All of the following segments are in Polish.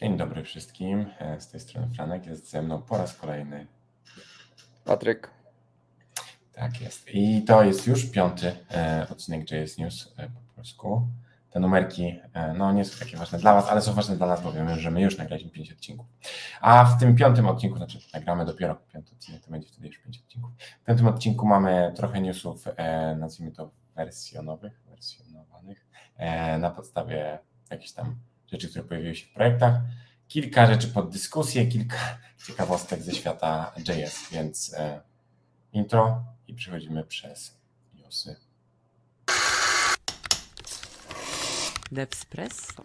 Dzień dobry wszystkim. E, Z tej strony Franek jest ze mną po raz kolejny. Patryk. Tak jest. I to jest już piąty e, odcinek JS News e, po polsku. Te numerki no, nie są takie ważne dla Was, ale są ważne dla nas, bo wiemy, że my już nagraliśmy 5 odcinków. A w tym piątym odcinku, znaczy nagramy dopiero piąty odcinek, to będzie wtedy już 5 odcinków. W piątym odcinku mamy trochę newsów, nazwijmy to wersjonowych, wersjonowanych, na podstawie jakichś tam rzeczy, które pojawiły się w projektach. Kilka rzeczy pod dyskusję, kilka ciekawostek ze świata JS, więc e, intro i przechodzimy przez newsy. Devspresso.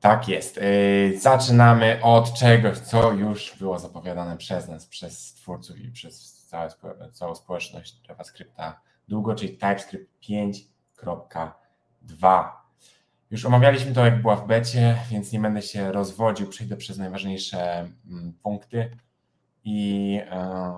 Tak jest. Yy, Zaczynamy od czegoś, co już było zapowiadane przez nas, przez twórców i przez całą społeczność JavaScripta długo, czyli TypeScript 5.2. Już omawialiśmy to, jak była w becie, więc nie będę się rozwodził, przejdę przez najważniejsze mm, punkty. I e,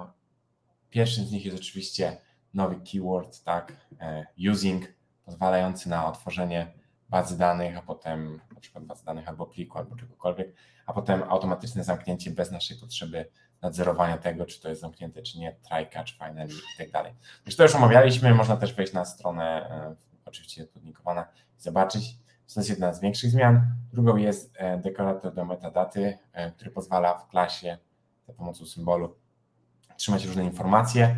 pierwszym z nich jest oczywiście nowy keyword, tak, e, using, pozwalający na otworzenie bazy danych, a potem na przykład bazy danych albo pliku, albo czegokolwiek, a potem automatyczne zamknięcie bez naszej potrzeby nadzorowania tego, czy to jest zamknięte, czy nie, try, catch, finally i tak dalej. Już to już omawialiśmy, można też wejść na stronę, e, oczywiście podlinkowana, i zobaczyć. To jest jedna z większych zmian. Drugą jest e, dekorator do metadaty, e, który pozwala w klasie za pomocą symbolu trzymać różne informacje.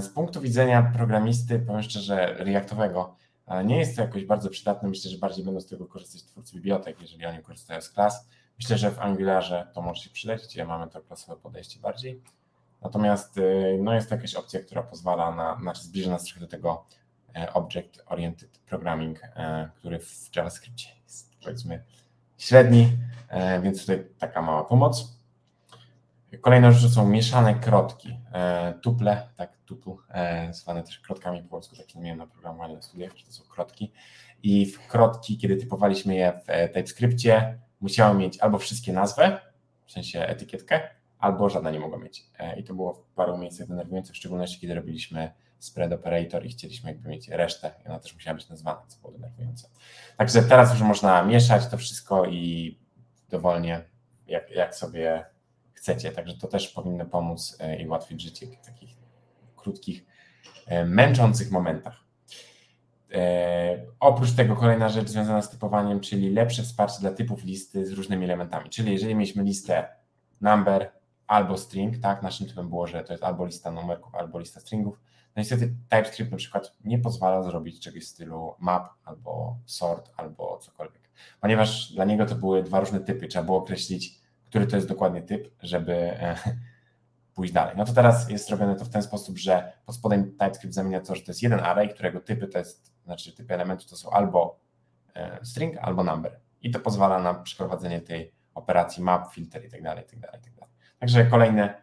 Z punktu widzenia programisty, powiem szczerze, reactowego, e, nie jest to jakoś bardzo przydatne. Myślę, że bardziej będą z tego korzystać twórcy bibliotek, jeżeli oni korzystają z klas. Myślę, że w Angularze to może się przydać, gdzie mamy to klasowe podejście bardziej. Natomiast y, no jest to jakaś opcja, która pozwala na, znaczy zbliża nas trochę do tego e, Object Oriented Programming, e, który w JavaScriptie jest powiedzmy średni, e, więc tutaj taka mała pomoc. Kolejną rzeczą są mieszane krotki, tuple, tak, tupl, e, zwane też krotkami po polsku, takie miałem na programowaniu na studiach, że to są krotki. I w krotki, kiedy typowaliśmy je w TypeScriptie, musiały mieć albo wszystkie nazwę, w sensie etykietkę, albo żadna nie mogła mieć. E, I to było w paru miejscach denerwujące, w szczególności kiedy robiliśmy spread operator i chcieliśmy jakby mieć resztę i ona też musiała być nazwana, co było denerwujące. Także teraz już można mieszać to wszystko i dowolnie, jak, jak sobie chcecie. Także to też powinno pomóc e, i ułatwić życie w takich krótkich, e, męczących momentach. E, Oprócz tego kolejna rzecz związana z typowaniem, czyli lepsze wsparcie dla typów listy z różnymi elementami. Czyli jeżeli mieliśmy listę number albo string, tak, naszym typem było, że to jest albo lista numerków, albo lista stringów. No niestety TypeScript na przykład nie pozwala zrobić czegoś w stylu map, albo sort, albo cokolwiek. Ponieważ dla niego to były dwa różne typy, trzeba było określić, który to jest dokładnie typ, żeby e, pójść dalej. No to teraz jest zrobione to w ten sposób, że pod spodem TypeScript zamienia to, że to jest jeden array, którego typy to jest, znaczy typy elementów to są albo e, string, albo number. I to pozwala na przeprowadzenie tej operacji map, filter i tak dalej, tak dalej, tak dalej. Także kolejne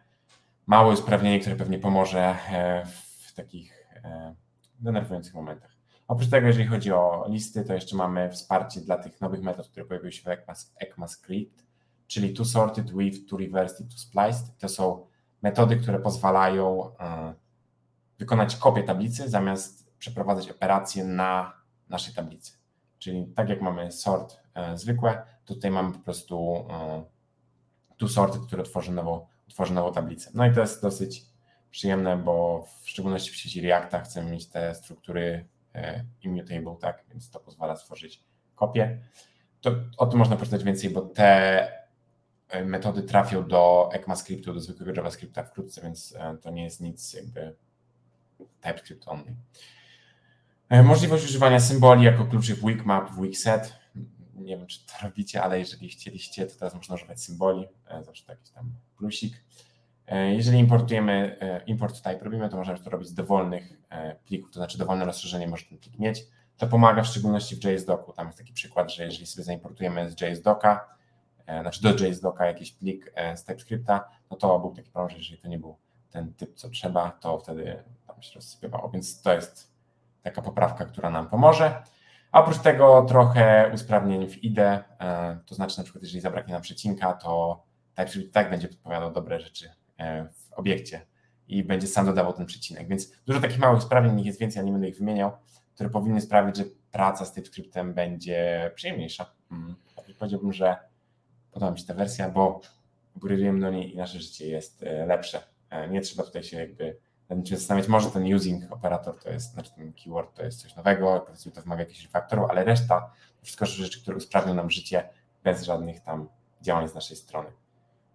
małe usprawnienie, które pewnie pomoże e, w takich e, denerwujących momentach. Oprócz tego, jeżeli chodzi o listy, to jeszcze mamy wsparcie dla tych nowych metod, które pojawiły się w ECMAS, ECMAScript, czyli to sorted with, to reversed i to spliced. To są metody, które pozwalają wykonać kopię tablicy zamiast przeprowadzać operacje na naszej tablicy. Czyli tak jak mamy sort e, zwykłe, tutaj mamy po prostu e, to sorted, które tworzy nową, tworzy nową tablicę. No i to jest dosyć przyjemne, bo w szczególności w sieci Reacta chcemy mieć te struktury e, immutable, tak, więc to pozwala stworzyć kopię. To, o tym można przeczytać więcej, bo te metody trafią do ECMAScriptu, do zwykłego JavaScripta wkrótce, więc to nie jest nic jakby TypeScript only. E, Możliwość używania symboli jako kluczy w Wikmap, w Wikset. Nie wiem, czy to robicie, ale jeżeli chcieliście, to teraz można używać symboli. E, Zawsze taki tam plusik. E, Jeżeli importujemy, import type robimy, to możemy to robić z dowolnych plików, to znaczy dowolne rozszerzenie może ten plik mieć. To pomaga w szczególności w JSDocu. Tam jest taki przykład, że jeżeli sobie zaimportujemy z JSDoca, e, znaczy do JSDoca jakiś plik z TypeScripta, no to był taki problem, że jeżeli to nie był ten typ, co trzeba, to wtedy tam się rozsypywało. Więc to jest taka poprawka, która nam pomoże. A oprócz tego trochę usprawnień w IDE, to znaczy na przykład jeżeli zabraknie nam przecinka, to TypeScript tak będzie podpowiadał dobre rzeczy e, w obiekcie i będzie sam dodawał ten przecinek. Więc dużo takich małych usprawnień, ich jest więcej, ja nie będę ich wymieniał. które powinny sprawić, że praca z TypeScriptem będzie przyjemniejsza. Hmm. Powiedziałbym, że podoba mi się ta wersja, bo upgrade'ujemy do niej i nasze życie jest e, lepsze. E, nie trzeba tutaj się jakby niczym zastanawiać. Może ten using operator to jest, znaczy ten keyword to jest coś nowego, powiedzmy to wymaga jakichś faktorów, ale reszta to wszystko rzeczy, które usprawnią nam życie bez żadnych tam działań z naszej strony.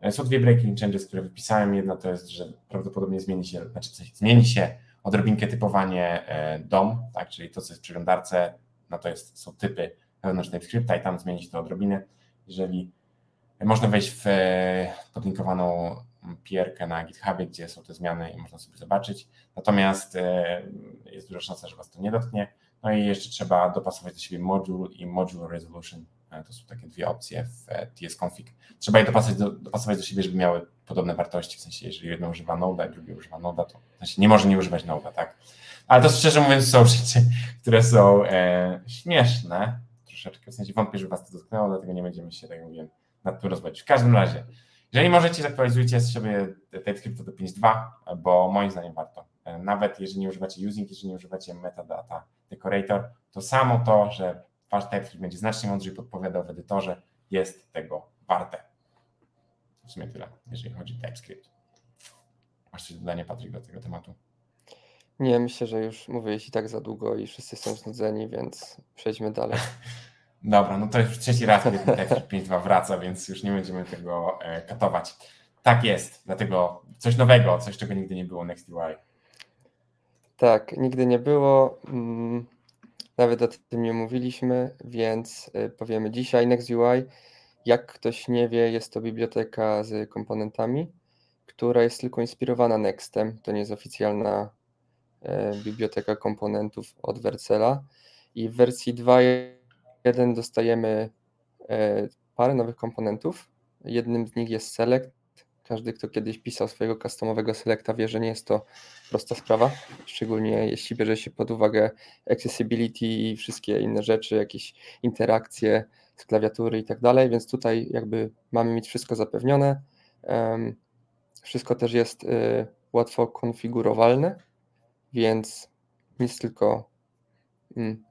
E, są dwie breaking changes, które wypisałem. Jedna to jest, że prawdopodobnie zmieni się, znaczy coś, zmieni się odrobinkę typowanie DOM, tak, czyli to, co jest w przeglądarce, no to jest, są typy wewnątrz TypeScripta i tam zmieni się to odrobinę. Jeżeli można wejść w e, podlinkowaną pierkę na GitHubie, gdzie są te zmiany i można sobie zobaczyć. Natomiast e, jest duża szansa, że Was to nie dotknie. No i jeszcze trzeba dopasować do siebie module i module resolution. E, to są takie dwie opcje w tsconfig. Trzeba je dopasować do, dopasować do siebie, żeby miały podobne wartości. W sensie, jeżeli jedno używa Node'a, drugie używa Node'a, to w sensie nie może nie używać Node'a, tak? Ale to szczerze mówiąc są rzeczy, które są e, śmieszne troszeczkę. W sensie wątpię, że Was to dotknęło, dlatego nie będziemy się, tak jak mówiłem, nad tym rozwodzić. W każdym razie, jeżeli możecie, zaktualizujcie sobie TypeScript do 5.2, bo moim zdaniem warto. Nawet jeżeli nie używacie using, jeżeli nie używacie metadata decorator, to samo to, że wasz TypeScript będzie znacznie mądrzej podpowiadał w edytorze, jest tego warte. W sumie tyle, jeżeli chodzi o TypeScript. Masz coś do dodania, Patryk, do tego tematu? Nie, myślę, że już mówiłeś i tak za długo i wszyscy są znudzeni, więc przejdźmy dalej. Dobra, no to już trzeci raz, kiedy Tetris 5.2 wraca, więc już nie będziemy tego e, katować. Tak jest, dlatego coś nowego, coś czego nigdy nie było NextUI. Tak, nigdy nie było. Mm, nawet o tym nie mówiliśmy, więc e, powiemy dzisiaj NextUI. Jak ktoś nie wie, jest to biblioteka z komponentami, która jest tylko inspirowana Nextem. To nie jest oficjalna e, biblioteka komponentów od Vercela. I w wersji 2 jeden dostajemy e, parę nowych komponentów. Jednym z nich jest select. Każdy, kto kiedyś pisał swojego customowego selecta, wie, że nie jest to prosta sprawa, szczególnie jeśli bierze się pod uwagę accessibility i wszystkie inne rzeczy, jakieś interakcje z klawiatury i tak dalej, więc tutaj jakby mamy mieć wszystko zapewnione. Wszystko też jest e, łatwo konfigurowalne, więc nic tylko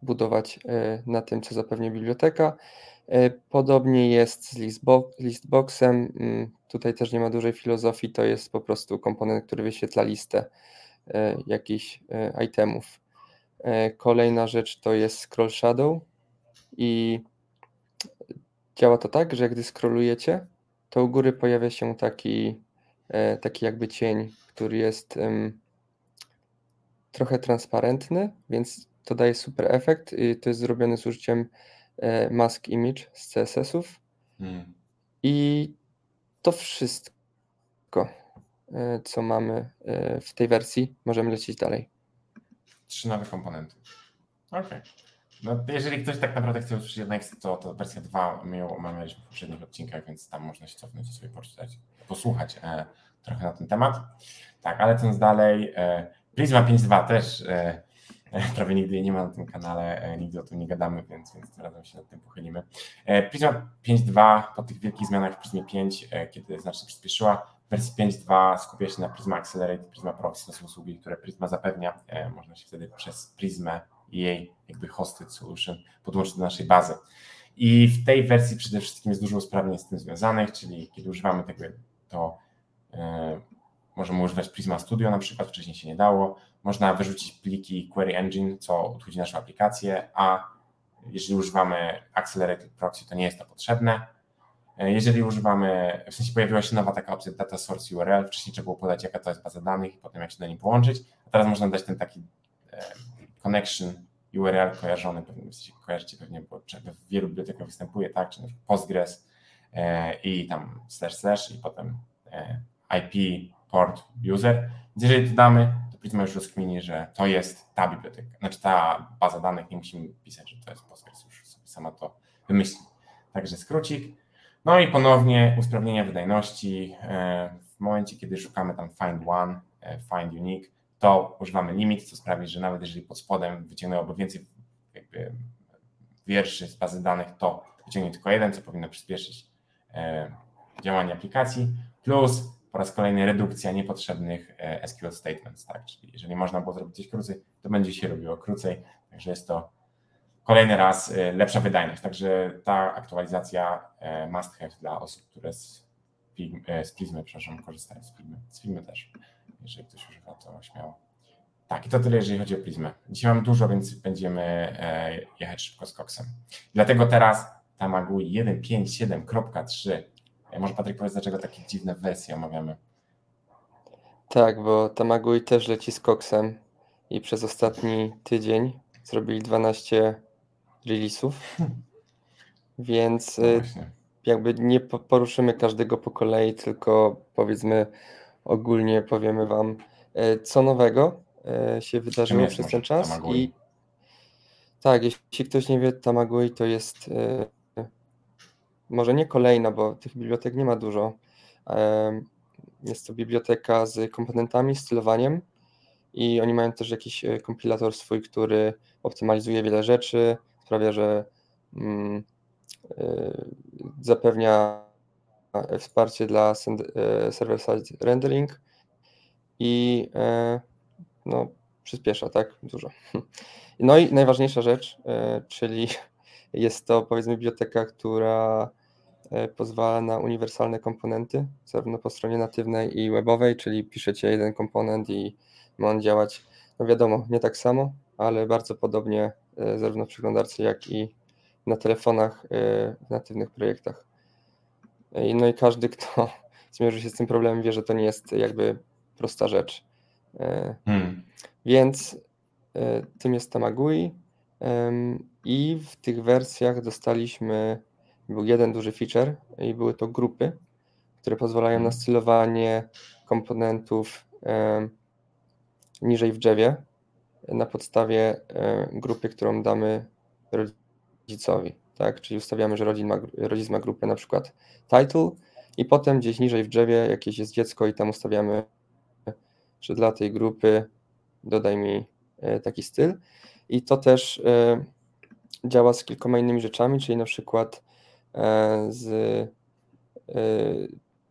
budować e, na tym, co zapewnia biblioteka. E, podobnie jest z listboxem. Tutaj też nie ma dużej filozofii, to jest po prostu komponent, który wyświetla listę jakichś itemów. Kolejna rzecz to jest scroll shadow i działa to tak, że gdy scrollujecie, to u góry pojawia się taki, taki jakby cień, który jest trochę transparentny, więc to daje super efekt. I to jest zrobione z użyciem e, mask image z CSS-ów. Hmm. I to wszystko, e, co mamy e, w tej wersji. Możemy lecieć dalej. Trzy nowe komponenty. Okej. Okay. No, jeżeli ktoś tak naprawdę chce usłyszeć jednak, to, to wersja 2 my ją omawialiśmy w poprzednich odcinkach, więc tam można się cofnąć i sobie poczytać, posłuchać e, trochę na ten temat. Tak, ale lecąc dalej, e, Prisma 5.2 też e, prawie nigdy jej nie ma na tym kanale, e, nigdy o tym nie gadamy, więc, więc razem się nad tym pochylimy. E, Prisma 5.2 po tych wielkich zmianach w Prismie 5, e, kiedy znacznie przyspieszyła, wersji 5.2 skupia się na Prisma Accelerate, Prisma Proxy, to są usługi, które Prisma zapewnia. Można się wtedy przez Prismę i jej jakby hosted solution podłączyć do naszej bazy. I w tej wersji przede wszystkim jest dużo usprawnień z tym związanych, czyli kiedy używamy tego, to możemy używać Prisma Studio na przykład, wcześniej się nie dało, można wyrzucić pliki Query Engine, co utrudni naszą aplikację, a jeżeli używamy Accelerated Proxy, to nie jest to potrzebne. Jeżeli używamy, w sensie pojawiła się nowa taka opcja Data Source URL, wcześniej trzeba było podać, jaka to jest baza danych i potem jak się do niej połączyć, a teraz można dać ten taki connection URL kojarzony, w sensie kojarzycie pewnie, bo w wielu bibliotekach występuje, tak, czy Postgres e, i tam slash slash i potem e, IP port user. Jeżeli to damy, Prisma już rozkmini, że to jest ta biblioteka, znaczy ta baza danych, nie musimy pisać, że to jest Postgres, już sobie sama to wymyśli. Także skrócik. No i ponownie usprawnienia wydajności. E, w momencie, kiedy szukamy tam find one, e, find unique, to używamy limit, co sprawi, że nawet jeżeli pod spodem wyciągnęłoby więcej jakby wierszy z bazy danych, to wyciągnie tylko jeden, co powinno przyspieszyć e, działanie aplikacji. Plus po raz kolejny redukcja niepotrzebnych e, SQL statements, tak? Czyli jeżeli można było zrobić coś krócej, to będzie się robiło krócej, także jest to kolejny raz e, lepsza wydajność. Także ta aktualizacja e, must have dla osób, które z, z Prismy, przepraszam, korzystają z Filmy, z Filmy też. Jeżeli ktoś używa, to śmiało. Tak, i to tyle, jeżeli chodzi o Prismę. Dzisiaj mam dużo, więc będziemy jechać szybko z koksem. Dlatego teraz Tamagui 157.3 może Patryk powiedz, dlaczego takie dziwne wersje omawiamy? Tak, bo Tamagui też leci z koksem i przez ostatni tydzień zrobili 12 releasów, więc no y, jakby nie poruszymy każdego po kolei, tylko powiedzmy ogólnie powiemy Wam, y, co nowego y, się wydarzyło przez ten czas. Tamagui? I tak, jeśli ktoś nie wie, Tamagui to jest może nie kolejna, bo tych bibliotek nie ma dużo. Jest to biblioteka z komponentami, stylowaniem i oni mają też jakiś e, kompilator swój, który optymalizuje wiele rzeczy, sprawia, że mm, e, zapewnia wsparcie dla e, server-side rendering i no, przyspiesza, tak, dużo. No i najważniejsza rzecz, czyli jest to powiedzmy biblioteka, która E, pozwala na uniwersalne komponenty, zarówno po stronie natywnej i webowej, czyli piszecie jeden komponent i ma on działać, no wiadomo, nie tak samo, ale bardzo podobnie e, zarówno w przeglądarce, jak i na telefonach e, w natywnych projektach. No i każdy, kto zmierzy się z tym problemem, wie, że to nie jest jakby prosta rzecz. Hmm. Więc tym jest Tamagui i w tych wersjach dostaliśmy był jeden duży feature i były to grupy, które pozwalają na stylowanie komponentów niżej w drzewie na podstawie grupy, którą damy rodzicowi. Tak? Czyli ustawiamy, że rodzic ma, rodzic ma grupę na przykład title i potem gdzieś niżej w drzewie jakieś jest dziecko i tam ustawiamy, że dla tej grupy dodaj mi e, taki styl. I to też e, działa z kilkoma innymi rzeczami, czyli na przykład z e,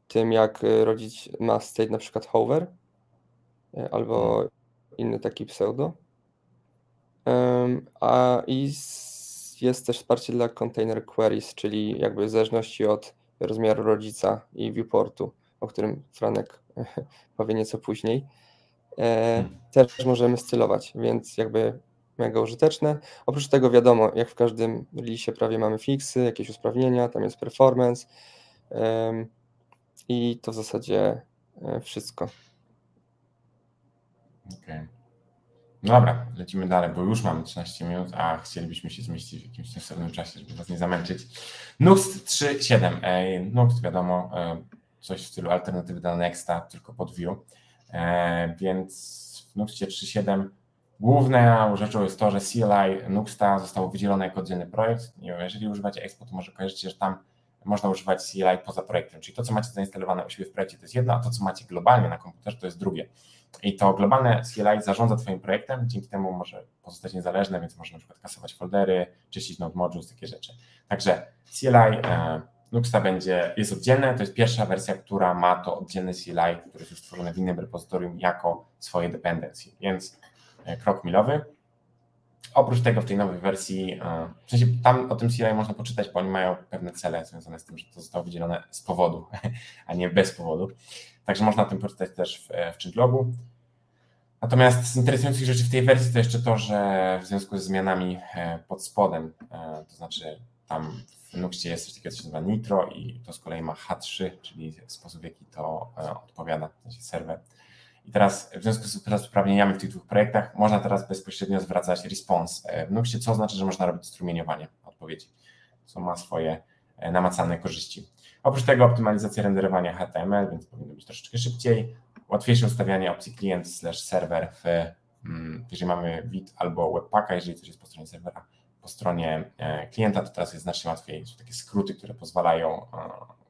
tym, jak rodzić ma state na przykład hover e, albo mhm. inny taki pseudo. A i jest też wsparcie dla container queries, czyli jakby w zależności od rozmiaru rodzica i viewportu, o którym Franek powie nieco później, mhm. też możemy stylować, więc jakby mega użyteczne. Oprócz tego wiadomo, jak w każdym release prawie mamy fixy, jakieś usprawnienia, tam jest performance i to w zasadzie e, wszystko. Okay. Dobra, lecimy dalej, bo już mamy 13 minut, a chcielibyśmy się zmieścić w jakimś stosownym czasie, żeby Was nie zamęczyć. Nuxt 3.7. Nuxt wiadomo, e, coś w stylu alternatywy do Nexta, tylko pod view. E, więc w Nuxtie 3.7 Główną rzeczą jest to, że CLI Nuxta zostało wydzielone jako oddzielny projekt. Jeżeli używacie Expo, to może kojarzycie, że tam można używać CLI poza projektem, czyli to, co macie zainstalowane u siebie w projekcie, to jest jedno, a to, co macie globalnie na komputerze, to jest drugie. I to globalne CLI zarządza Twoim projektem, dzięki temu może pozostać niezależne, więc można na przykład kasować foldery, czyścić node modules, takie rzeczy. Także CLI e, Nuxta będzie, jest oddzielne, to jest pierwsza wersja, która ma to oddzielne CLI, które jest stworzone w innym repozytorium jako swoje dependencje, więc krok milowy. Oprócz tego w tej nowej wersji, e, w sensie tam o tym CLI można poczytać, bo oni mają pewne cele związane z tym, że to zostało wydzielone z powodu, a nie bez powodu. Także można o tym poczytać też w, e, w. Natomiast z interesujących rzeczy w tej wersji to jeszcze to, że w związku z zmianami pod spodem, to znaczy tam w Nuxie jest coś takiego, co się nazywa Nitro i to z kolei ma H3, czyli sposób w jaki to odpowiada, w sensie serwer i teraz w związku z usprawnieniami w tych dwóch projektach można teraz bezpośrednio zwracać response e, w Nuxie, co oznacza, że można robić strumieniowanie odpowiedzi, co ma swoje e, namacalne korzyści. Oprócz tego optymalizacja renderowania HTML, więc powinno być troszeczkę szybciej, łatwiejsze ustawianie opcji klient slash serwer, w, mm, jeżeli mamy Vit albo Webpacka, jeżeli coś jest po stronie serwera, po stronie e, klienta, to teraz jest znacznie łatwiej. Są takie skróty, które pozwalają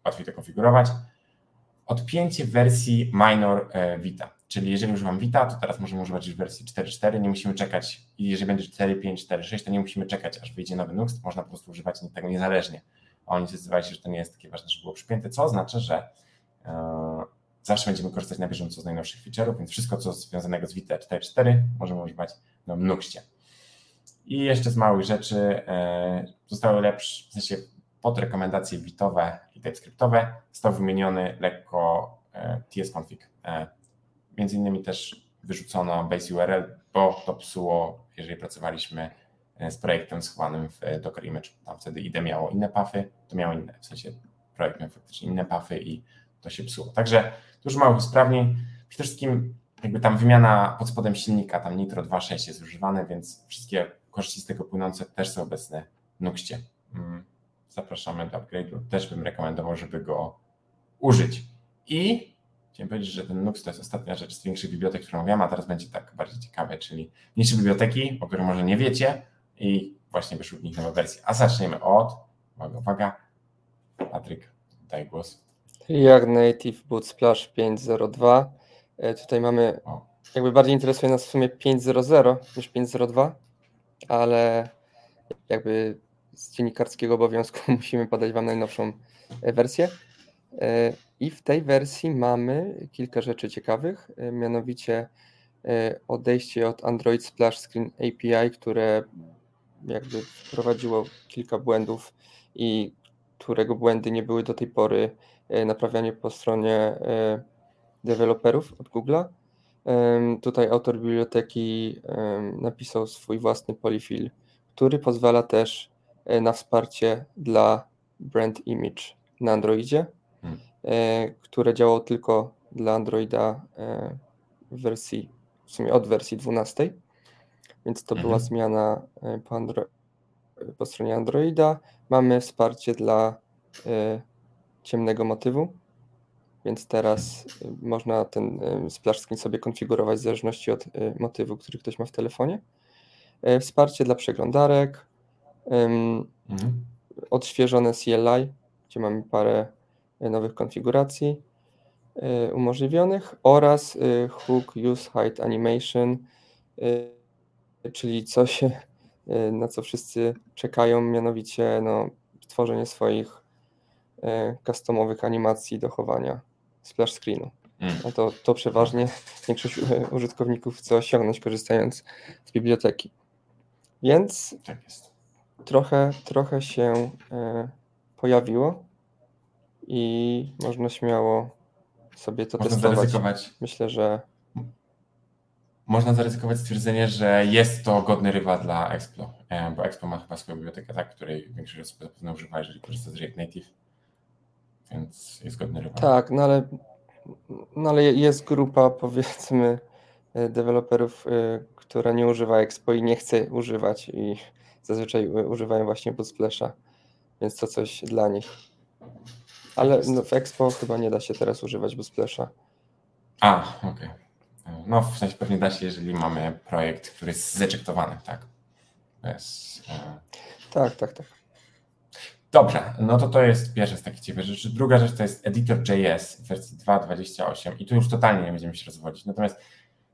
łatwiej to konfigurować. Odpięcie wersji minor Vita. Czyli jeżeli używam Vita, to teraz możemy używać już wersji 4.4, nie musimy czekać i jeżeli będzie 4.5, 4.6, to nie musimy czekać, aż wyjdzie nowy Nuxt, można po prostu używać tego niezależnie. A oni zdecydowali się, że to nie jest takie ważne, żeby było przypięte, co oznacza, że e, zawsze będziemy korzystać na bieżąco z najnowszych feature'ów, więc wszystko, co związanego z Vita 4.4 możemy używać na Nuxcie. I jeszcze z małych rzeczy zostały lepsze, w sensie pod rekomendacje bitowe i TypeScriptowe został wymieniony lekko tsconfig. Między innymi też wyrzucono base URL, bo to psuło, jeżeli pracowaliśmy z projektem schowanym w Docker Image. Tam wtedy IDE miało inne pafy, to miało inne, w sensie projekt miał faktycznie inne pafy i to się psuło. Także dużo małych usprawnień. Przede wszystkim jakby tam wymiana pod spodem silnika, tam Nitro 2.6 jest używane, więc wszystkie korzyści z tego płynące też są obecne w Nuxcie. Mm, zapraszamy do upgrade'u. Też bym rekomendował, żeby go użyć. I chciałem powiedzieć, że ten Nux to jest ostatnia rzecz z większych bibliotek, którą mówiłem, a teraz będzie tak bardziej ciekawe, czyli mniejsze biblioteki, o których może nie wiecie i właśnie wyszły w nich nowe wersje. A zaczniemy od, uwaga, uwaga, Patryk, daj głos. React Native Boot Splash 5.02. E, tutaj mamy, jakby bardziej interesuje nas w sumie 5.0.0 niż 5.0.2, ale jakby z dziennikarskiego obowiązku musimy podać Wam najnowszą e, wersję. E, I w tej wersji mamy kilka rzeczy ciekawych, mianowicie odejście od Android Splash Screen API, które jakby wprowadziło kilka błędów i którego błędy nie były do tej pory E, naprawianie po stronie e, deweloperów od Google'a. Tutaj autor biblioteki napisał swój własny polyfill, który pozwala też e, na wsparcie dla brand image na Androidzie, hmm. Które działało tylko dla Androida w wersji, w sumie od wersji 12. Więc to była mhm. zmiana po, Andro po stronie Androida. Mamy wsparcie dla ciemnego motywu, więc teraz można ten splash screen sobie konfigurować w zależności od motywu, który ktoś ma w telefonie. E, wsparcie dla przeglądarek, mhm. odświeżone CLI, gdzie mamy parę nowych konfiguracji umożliwionych oraz hook use hide animation, czyli coś, na co wszyscy czekają, mianowicie no, stworzenie swoich customowych animacji do chowania splash screenu. Mm. No to, to przeważnie większość użytkowników chce osiągnąć korzystając z biblioteki. Więc tak trochę, trochę się pojawiło i można śmiało sobie to można testować. Zaryzykować. Myślę, że można zaryzykować stwierdzenie, że jest to godny rywal dla Explo, bo Explo ma chyba swoją bibliotekę, tak, której większość osób zapewne używa, jeżeli korzysta z React Native więc jest godny rywal. Tak, no ale, no ale jest grupa powiedzmy e, deweloperów, e, która nie używa Expo i nie chce używać i zazwyczaj używają właśnie Bootsplasha, więc to coś dla nich. Ale no, w Expo chyba nie da się teraz używać Bootsplasha. A, okej. Okay. No w sensie pewnie da się, jeżeli mamy projekt, który jest zeczyktowany, tak? Bez, e... Tak, tak, tak. Dobrze, no to to jest pierwsza z takich ciekawych rzeczy. Druga rzecz to jest Editor.js w wersji 2.28 i tu już totalnie nie będziemy się rozwodzić. Natomiast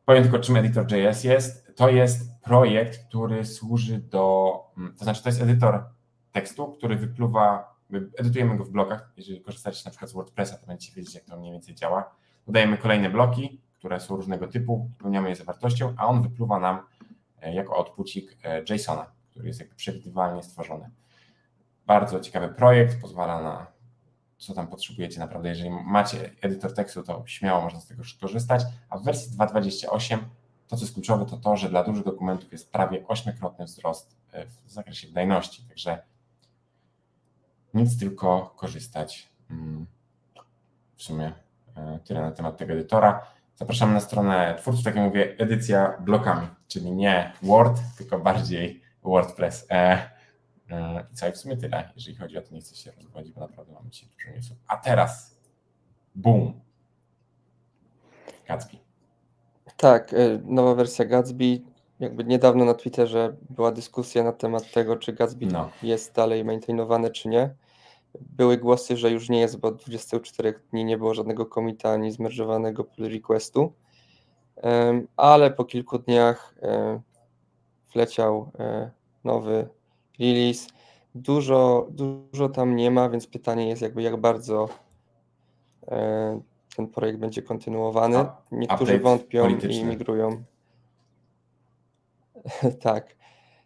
powiem tylko, czym Editor.js jest. To jest projekt, który służy do, mm, to znaczy to jest edytor tekstu, który wypluwa, edytujemy go w blokach. Jeżeli korzystacie na przykład z WordPressa, to będziecie wiedzieć, jak to mniej więcej działa. Dodajemy kolejne bloki, które są różnego typu, wypełniamy je zawartością, a on wypluwa nam e, jako outpucik e, JSON-a, który jest jakby przewidywalnie stworzony. Bardzo ciekawy projekt, pozwala na co tam potrzebujecie naprawdę. Jeżeli macie edytor tekstu, to śmiało można z tego skorzystać. A w wersji 2.28 to, co jest kluczowe, to to, że dla dużych dokumentów jest prawie ośmiokrotny wzrost e, w zakresie wydajności. Także nic tylko korzystać. Mm, w sumie e, tyle na temat tego edytora. Zapraszamy na stronę twórców, tak jak mówię, edycja blokami, czyli nie Word, tylko bardziej WordPress. E, E, I co, i w sumie tyle, jeżeli chodzi o to, nie chcę się rozwodzić, bo naprawdę mamy dzisiaj dużo newsów. A teraz, boom, Gatsby. Tak, nowa wersja Gatsby. Jakby niedawno na Twitterze była dyskusja na temat tego, czy Gatsby no. jest dalej maintainowane, czy nie. Były głosy, że już nie jest, bo od 24 dni nie było żadnego komita ani zmerżowanego pull requestu. Ale po kilku dniach e, wleciał nowy release. Dużo, dużo tam nie ma, więc pytanie jest jakby jak bardzo e, ten projekt będzie kontynuowany. Niektórzy wątpią i migrują. tak.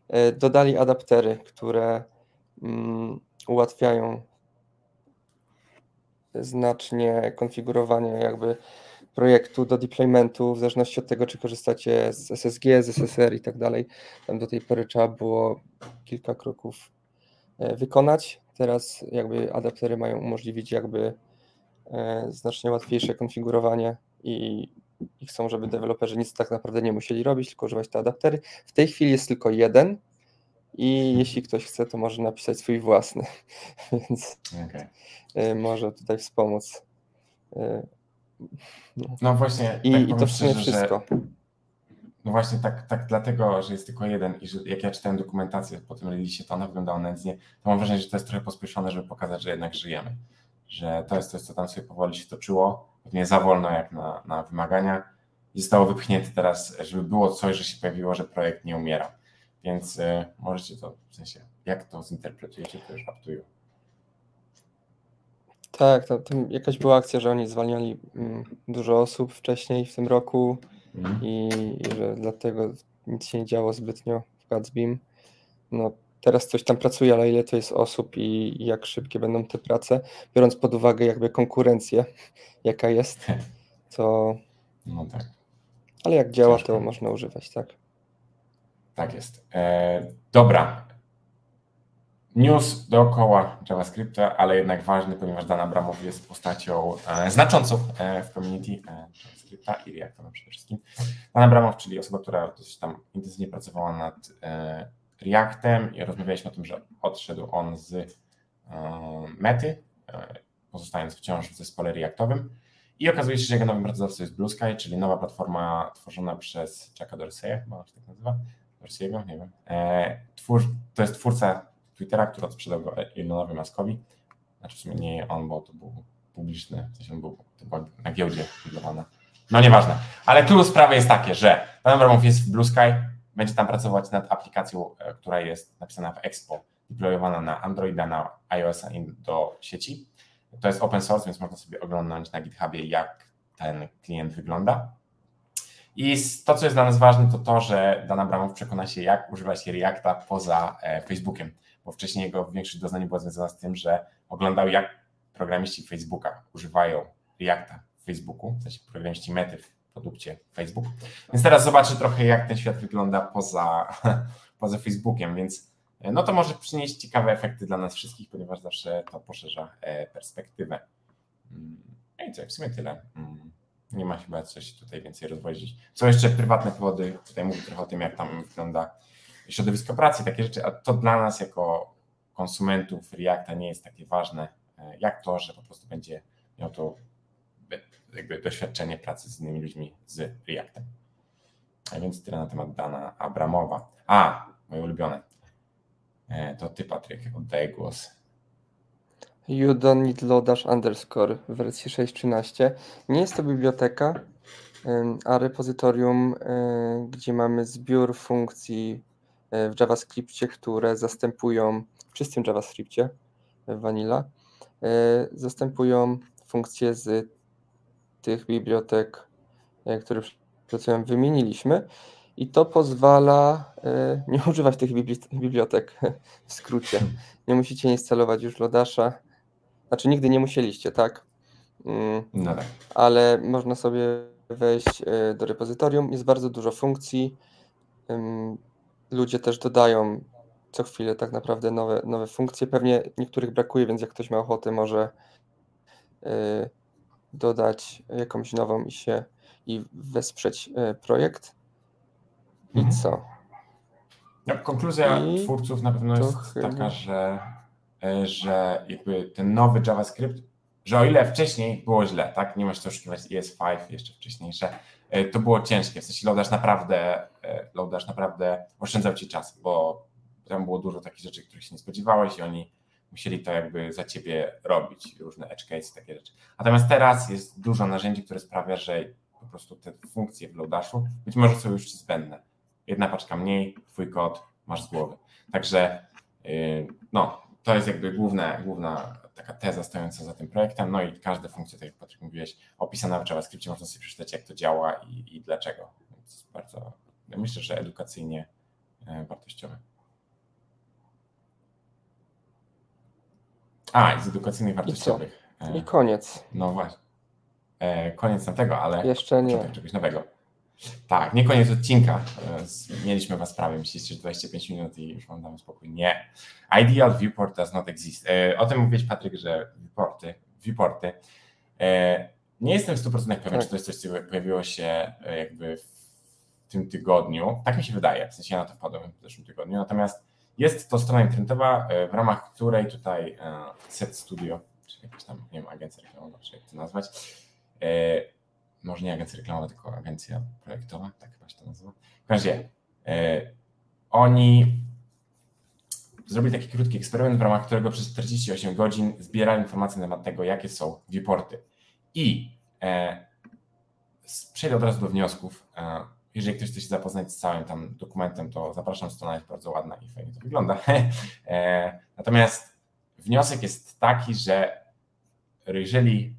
E, dodali adaptery, które mm, ułatwiają znacznie konfigurowanie jakby projektu do deploymentu, w zależności od tego, czy korzystacie z SSG, z SSR i tak dalej. Tam do tej pory trzeba było kilka kroków e, wykonać. Teraz jakby adaptery mają umożliwić jakby e, znacznie łatwiejsze konfigurowanie i, i chcą, żeby deweloperzy nic tak naprawdę nie musieli robić, tylko używać te adaptery. W tej chwili jest tylko jeden i jeśli ktoś chce, to może napisać swój własny, więc okay. E, może tutaj wspomóc. No, no właśnie. I, tak i to w sumie wszystko. Że, no właśnie tak, tak dlatego, że jest tylko jeden i że jak ja czytałem dokumentację po tym release, to ona wyglądała nędznie, to mam wrażenie, że to jest trochę pospieszone, żeby pokazać, że jednak żyjemy. Że to jest coś, co tam sobie powoli się toczyło, pewnie za wolno jak na, na wymagania i zostało wypchnięte teraz, żeby było coś, że się pojawiło, że projekt nie umiera. Więc y, możecie to, w sensie, jak to zinterpretujecie, to już. Tak, to, to jakaś była akcja, że oni zwalniali mm, dużo osób wcześniej w tym roku mhm. i, i, że dlatego nic się nie działo zbytnio w Gatsbym. No, teraz coś tam pracuje, ale ile to jest osób i, i jak szybkie będą te prace, biorąc pod uwagę jakby konkurencję, jaka jest, to. No tak. Ale jak działa, Ciężko. to można używać, tak. Tak jest. E, dobra, news dookoła JavaScripta, ale jednak ważny, ponieważ Dan Abramow jest postacią e, znaczącą e, w community e, JavaScripta i Reacta przede wszystkim. Dan Abramow, czyli osoba, która dosyć tam intensywnie pracowała nad e, Reactem i rozmawialiśmy o tym, że odszedł on z e, Mety, pozostając wciąż w zespole Reactowym. I okazuje się, że jego nowym pracodawcą jest Blue Sky, czyli nowa platforma tworzona przez Chucka Dorseya, chyba się tak nazywa, Dorsey'ego, nie wiem. Twór, to jest twórca Twittera, który sprzedał go Elonowi Maskowi. Znaczy w sumie nie on, bo to był publiczny, w sensie on był, to na giełdzie handlowana. No nieważne. Ale tu sprawa jest takie, że pan Abramow jest w Blue Sky, będzie tam pracować nad aplikacją, e, która jest napisana w Expo, deployowana na Androida, na iOS-a i do sieci. To jest open source, więc można sobie oglądać na GitHubie, jak ten klient wygląda. I to, co jest dla nas ważne, to to, że Dan Abramow przekona się, jak używać Reacta poza e, Facebookiem bo wcześniej jego większość doznań była związana z tym, że oglądał, jak programiści Facebooka używają Reacta w Facebooku, w sensie programiści mety w produkcie Facebook. Więc teraz zobaczy trochę, jak ten świat wygląda poza, poza Facebookiem, więc no to może przynieść ciekawe efekty dla nas wszystkich, ponieważ zawsze to poszerza e, perspektywę. Mm, no I co, w sumie tyle. Nie ma chyba coś tutaj więcej rozwozić. Są jeszcze prywatne powody, tutaj mówię trochę o tym, jak tam wygląda środowisko pracy, takie rzeczy, a to dla nas jako konsumentów Reacta nie jest takie ważne, e, jak to, że po prostu będzie miał to jakby doświadczenie pracy z innymi ludźmi z Reactem. A więc tyle na temat Dana Abramowa. A, moje ulubione. E, to ty, Patryk, oddaję głos. You don't need lodash underscore w wersji 6.13. Nie jest to biblioteka, a repozytorium, e, gdzie mamy zbiór funkcji E, w JavaScriptie, które zastępują w czystym JavaScriptie w Vanilla, e, zastępują funkcje z tych bibliotek, e, które przed chwilą wymieniliśmy. I to pozwala nie używać tych bibliotek w skrócie. Nie musicie instalować już Lodasza. Znaczy nigdy nie musieliście, tak? Mm. No tak. Ale można sobie wejść do repozytorium. Jest bardzo dużo funkcji ludzie też dodają co chwilę tak naprawdę nowe, nowe funkcje. Pewnie niektórych brakuje, więc jak ktoś ma ochotę, może y, dodać jakąś nową i się i wesprzeć y, projekt. I mhm. co? No, konkluzja I twórców na pewno jest taka, że, że jakby ten nowy JavaScript, że o ile wcześniej było źle, tak, nie masz co oszukiwać ES5, jeszcze wcześniejsze, E, to było ciężkie. W sensie Lodash naprawdę, e, Lodash naprawdę oszczędzał ci czas, bo tam było dużo takich rzeczy, których się nie spodziewałeś i oni musieli to jakby za ciebie robić, różne edge case, takie rzeczy. Natomiast teraz jest dużo narzędzi, które sprawia, że po prostu te funkcje w Lodashu być może są już zbędne. Jedna paczka mniej, twój kod masz z głowy. Także y, no, to jest jakby główna, główna taka teza stojąca za tym projektem, no i każde funkcje, tak jak Patryk mówiłeś, opisana w JavaScriptie, można sobie przeczytać, jak to działa i, i dlaczego. Więc bardzo, myślę, że edukacyjnie e, wartościowe. A, i z edukacyjnych wartościowych. E, I koniec. No właśnie. Koniec tamtego, ale jeszcze nie. czegoś nowego. Tak, nie koniec odcinka. Mieliśmy Was prawie, myślicie, że 25 minut i już Wam damy spokój. Nie. Ideal viewport does not exist. E, o tym mówiłeś, Patryk, że viewporty, viewporty. E, nie jestem w 100% pewien, tak. czy to jest coś, co pojawiło się e, jakby w tym tygodniu. Tak mi się wydaje, w sensie ja na to wpadłem w zeszłym tygodniu. Natomiast jest to strona internetowa, w ramach której tutaj Set Studio, czy jakaś tam, nie wiem, agencja reklamowa, czy jak to nazwać, może nie agencja reklamowa, tylko agencja projektowa, tak chyba się to nazywa. W razie, e, oni zrobili taki krótki eksperyment, w ramach którego przez 48 godzin zbierali informacje na temat tego, jakie są viewporty. I e, przejdę od razu do wniosków. E, jeżeli ktoś chce się zapoznać z całym tam dokumentem, to zapraszam, strona jest bardzo ładna i fajnie to wygląda. e, natomiast wniosek jest taki, że jeżeli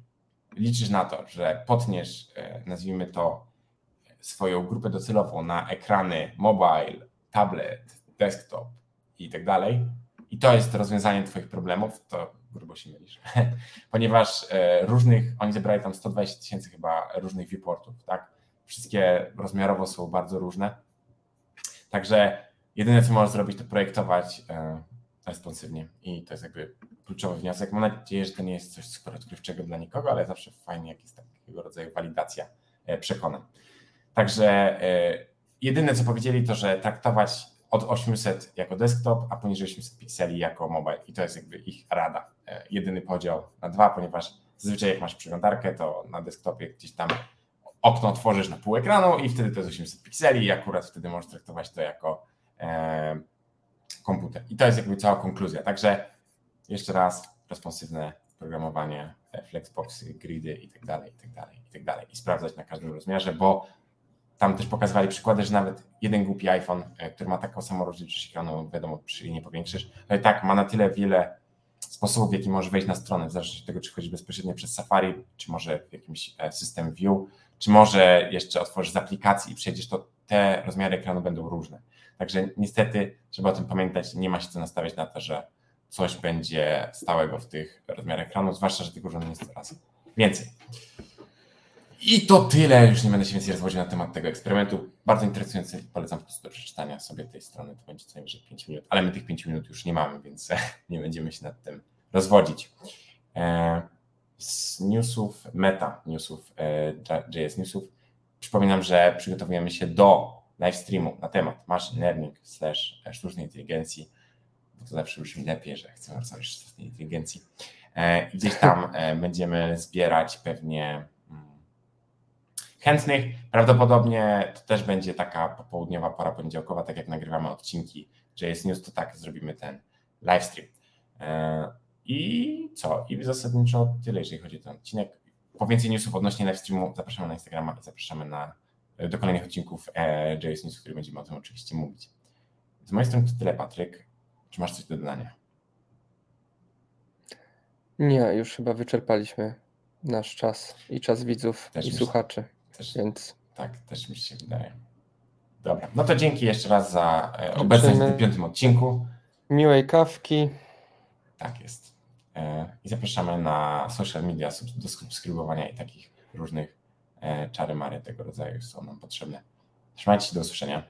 liczysz na to, że potniesz, e, nazwijmy to, swoją grupę docelową na ekrany mobile, tablet, desktop i tak dalej, i to jest rozwiązanie Twoich problemów, to grubo się mylisz. Ponieważ e, różnych, oni zebrali tam 120 tysięcy chyba różnych viewportów, tak? Wszystkie rozmiarowo są bardzo różne. Także jedyne, co możesz zrobić, to projektować e, responsywnie i to jest jakby kluczowy wniosek. Mam nadzieję, że to nie jest coś super odkrywczego dla nikogo, ale zawsze fajnie, jak jest takiego rodzaju walidacja e, przekonań. Także e, jedyne, co powiedzieli, to, że traktować od 800 jako desktop, a poniżej 800 pikseli jako mobile i to jest jakby ich rada. E, jedyny podział na dwa, ponieważ zazwyczaj jak masz przeglądarkę, to na desktopie gdzieś tam okno otworzysz na pół ekranu i wtedy to jest 800 pikseli i akurat wtedy możesz traktować to jako komputer. I to jest jakby cała konkluzja. Także jeszcze raz, responsywne programowanie, flexboxy, gridy i tak dalej, i tak dalej, i tak dalej. I sprawdzać na każdym rozmiarze, bo tam też pokazywali przykłady, że nawet jeden głupi iPhone, e, który ma taką samą rozdzielczość ekranu, wiadomo, przy nie powiększysz, ale tak ma na tyle wiele sposobów, w jaki możesz wejść na stronę, w zależności od tego, czy chodzisz bezpośrednio przez Safari, czy może w jakimś e, system view, czy może jeszcze otworzysz z aplikacji i przejdziesz, to te rozmiary ekranu będą różne. Także niestety trzeba o tym pamiętać, nie ma się co nastawiać na to, że coś będzie stałego w tych rozmiarach ekranu, zwłaszcza, że tych urządzeń jest coraz więcej. I to tyle, już nie będę się więcej rozwodził na temat tego eksperymentu. Bardzo interesujący, polecam po prostu do przeczytania sobie tej strony, to będzie co najwyżej 5 minut, ale my tych 5 minut już nie mamy, więc nie będziemy się nad tym rozwodzić. E, z newsów, meta newsów, e, JS newsów, przypominam, że przygotowujemy się do live streamu na temat machine learning slash sztucznej inteligencji, bo to zawsze brzmi lepiej, że chcemy rozmawiać o sztucznej inteligencji. E, gdzieś tam e, będziemy zbierać pewnie mm, chętnych. Prawdopodobnie to też będzie taka popołudniowa pora poniedziałkowa, tak jak nagrywamy odcinki JS News, to tak zrobimy ten live stream. E, I co? I zasadniczo tyle, jeżeli chodzi o ten odcinek. Po więcej newsów odnośnie live streamu zapraszamy na Instagrama i zapraszamy na do kolejnych odcinków e, JS News, w których będziemy o tym oczywiście mówić. Z mojej strony to tyle, Patryk. Czy masz coś do dodania? Nie, już chyba wyczerpaliśmy nasz czas i czas widzów też i słuchaczy. Też, więc... Tak, też mi się wydaje. Dobra, no to dzięki jeszcze raz za e, obecność w tym piątym odcinku. Miłej kawki. Tak jest. E, I zapraszamy na social media do subskrybowania i takich różnych E, czary mary tego rodzaju są nam potrzebne. Trzymajcie się, do usłyszenia.